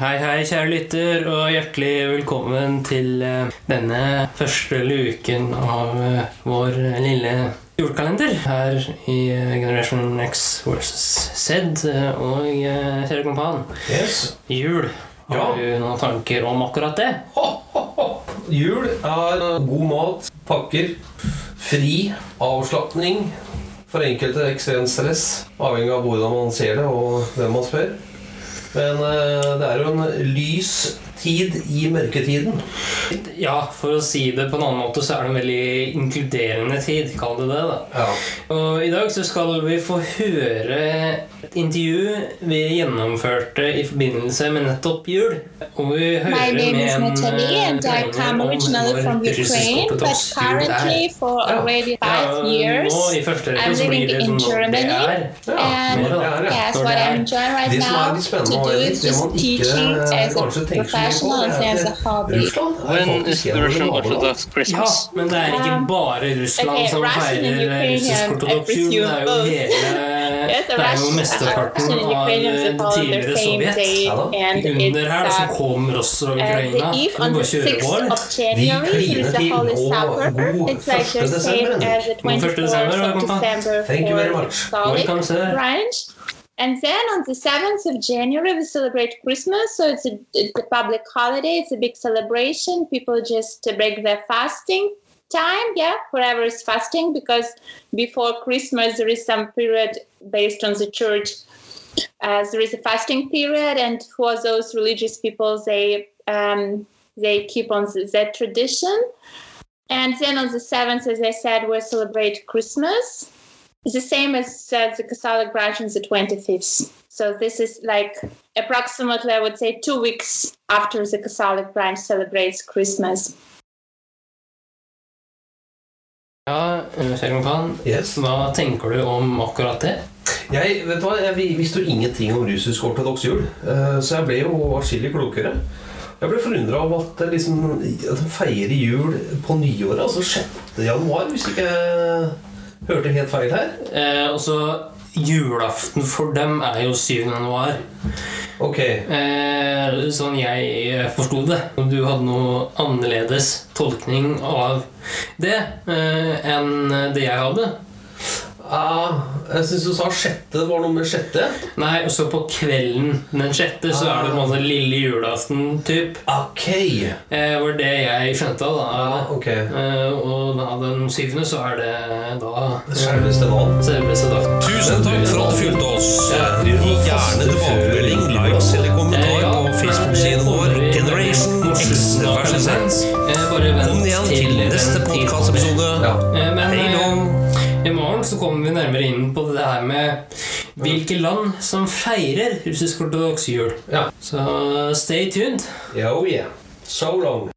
Hei, hei, kjære lytter, og hjertelig velkommen til eh, denne første luken av eh, vår lille julekalender her i eh, Generation X versus Z. Og kjære kompan, Yes. jul. Har Ja. du noen tanker om akkurat det? Ho, ho, ho. Jul er god mat, pakker, fri, avslapning. For enkelte ekstremt stress, avhengig av hvordan man ser det og hvem man spør. Men eh, det er jo en lys tid i mørketiden. Ja, for å si det på en annen måte, så er det en veldig inkluderende tid. Kall det det, da. Ja. Og i dag så skal vi få høre et intervju vi gjennomførte i forbindelse med nettopp jul. Og vi hører med en eh, and I ukrainer come om originally vår from Ukraine, but russisk-ortodoks jul er. currently for Ja. already Ja, five years Nå i første rekke I'm så blir living det in sånn når det Germany. er. Ja, and når det er, ja. Når what det er. Det som er now litt to spennende, do og is det man just ikke teaching as a kanskje tenker så mye på, professional and er as a at hobby. Russland er When faktisk is the en av Russian våre naboland. Orthodox Ja, men det er ikke Um, bare Russland som feirer russisk-ortodoks I jul. Det er jo hele Det er jo Russian, mesteparten Russian and av Ukrainians det they follow the tidligere same Sovjet. day, Ja da. and Under her da, it's så uh, kom Russland og uh, Ukraina. the eve Du on the bare kjører 6th på, eller? of January, so kliner it's the til, Holy og Supper. god It's like 1. the same desember. as the God 1. 24th desember, of kompa. December Thank you very for much. Catholic Welcome, sir. branch. And then on the 7th of January, we celebrate Christmas. So it's a, it's a public holiday. It's a big celebration. People just uh, break their fasting time. Yeah, whoever is fasting, because before Christmas, there is some period based on the church. As there is a fasting period, and for those religious people, they um, they keep on th- that tradition. And then on the seventh, as I said, we celebrate Christmas. The same as uh, the Catholic branch on the 25th. So this is like approximately, I would say, two weeks after the Catholic branch celebrates Christmas. Ja, kompan. Yes. Hva tenker du om akkurat det? Jeg, vet du hva, jeg visste jo ingenting om russisk ortodoks jul, eh, så jeg ble jo atskillig klokere. Jeg ble forundra over at de liksom, feirer jul på nyåret, altså 6. januar, hvis ikke jeg hørte helt feil her. Eh, og Julaften for dem er jo 7. januar. Ok, Eh, sånn jeg forsto det. Du hadde noe annerledes tolkning av det eh, enn det jeg hadde. Ah, jeg syns du sa sjette, var noe med sjette. Nei, og så på kvelden den sjette så er det på en måte lille julaften, typ. Ok, Eh, var det jeg skjønte av ah, da. ok. Eh, og da den syvende så er det da Selveste navn. selveste dag. Tusen takk for at du fulgte oss. Ja. Gi gjerne tilbakemelding, likes eller kommentar i så kommer vi nærmere inn på det her med hvilke land som feirer russisk-ortodoks jul. ja. Så stay tuned. Oh yeah. So long.